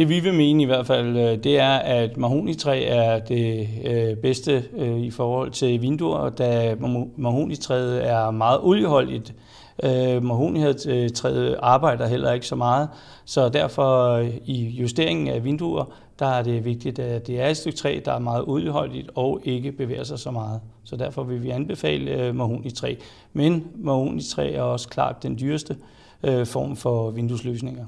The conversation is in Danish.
Det vi vil mene i hvert fald, øh, det er, at mahonitræ er det øh, bedste øh, i forhold til vinduer, da mahonitræet er meget olieholdigt. Øh, mahonitræet arbejder heller ikke så meget, så derfor øh, i justeringen af vinduer, der er det vigtigt, at det er et stykke træ, der er meget olieholdigt og ikke bevæger sig så meget. Så derfor vil vi anbefale mahonitræ. Men mahonitræ er også klart den dyreste form for vinduesløsninger.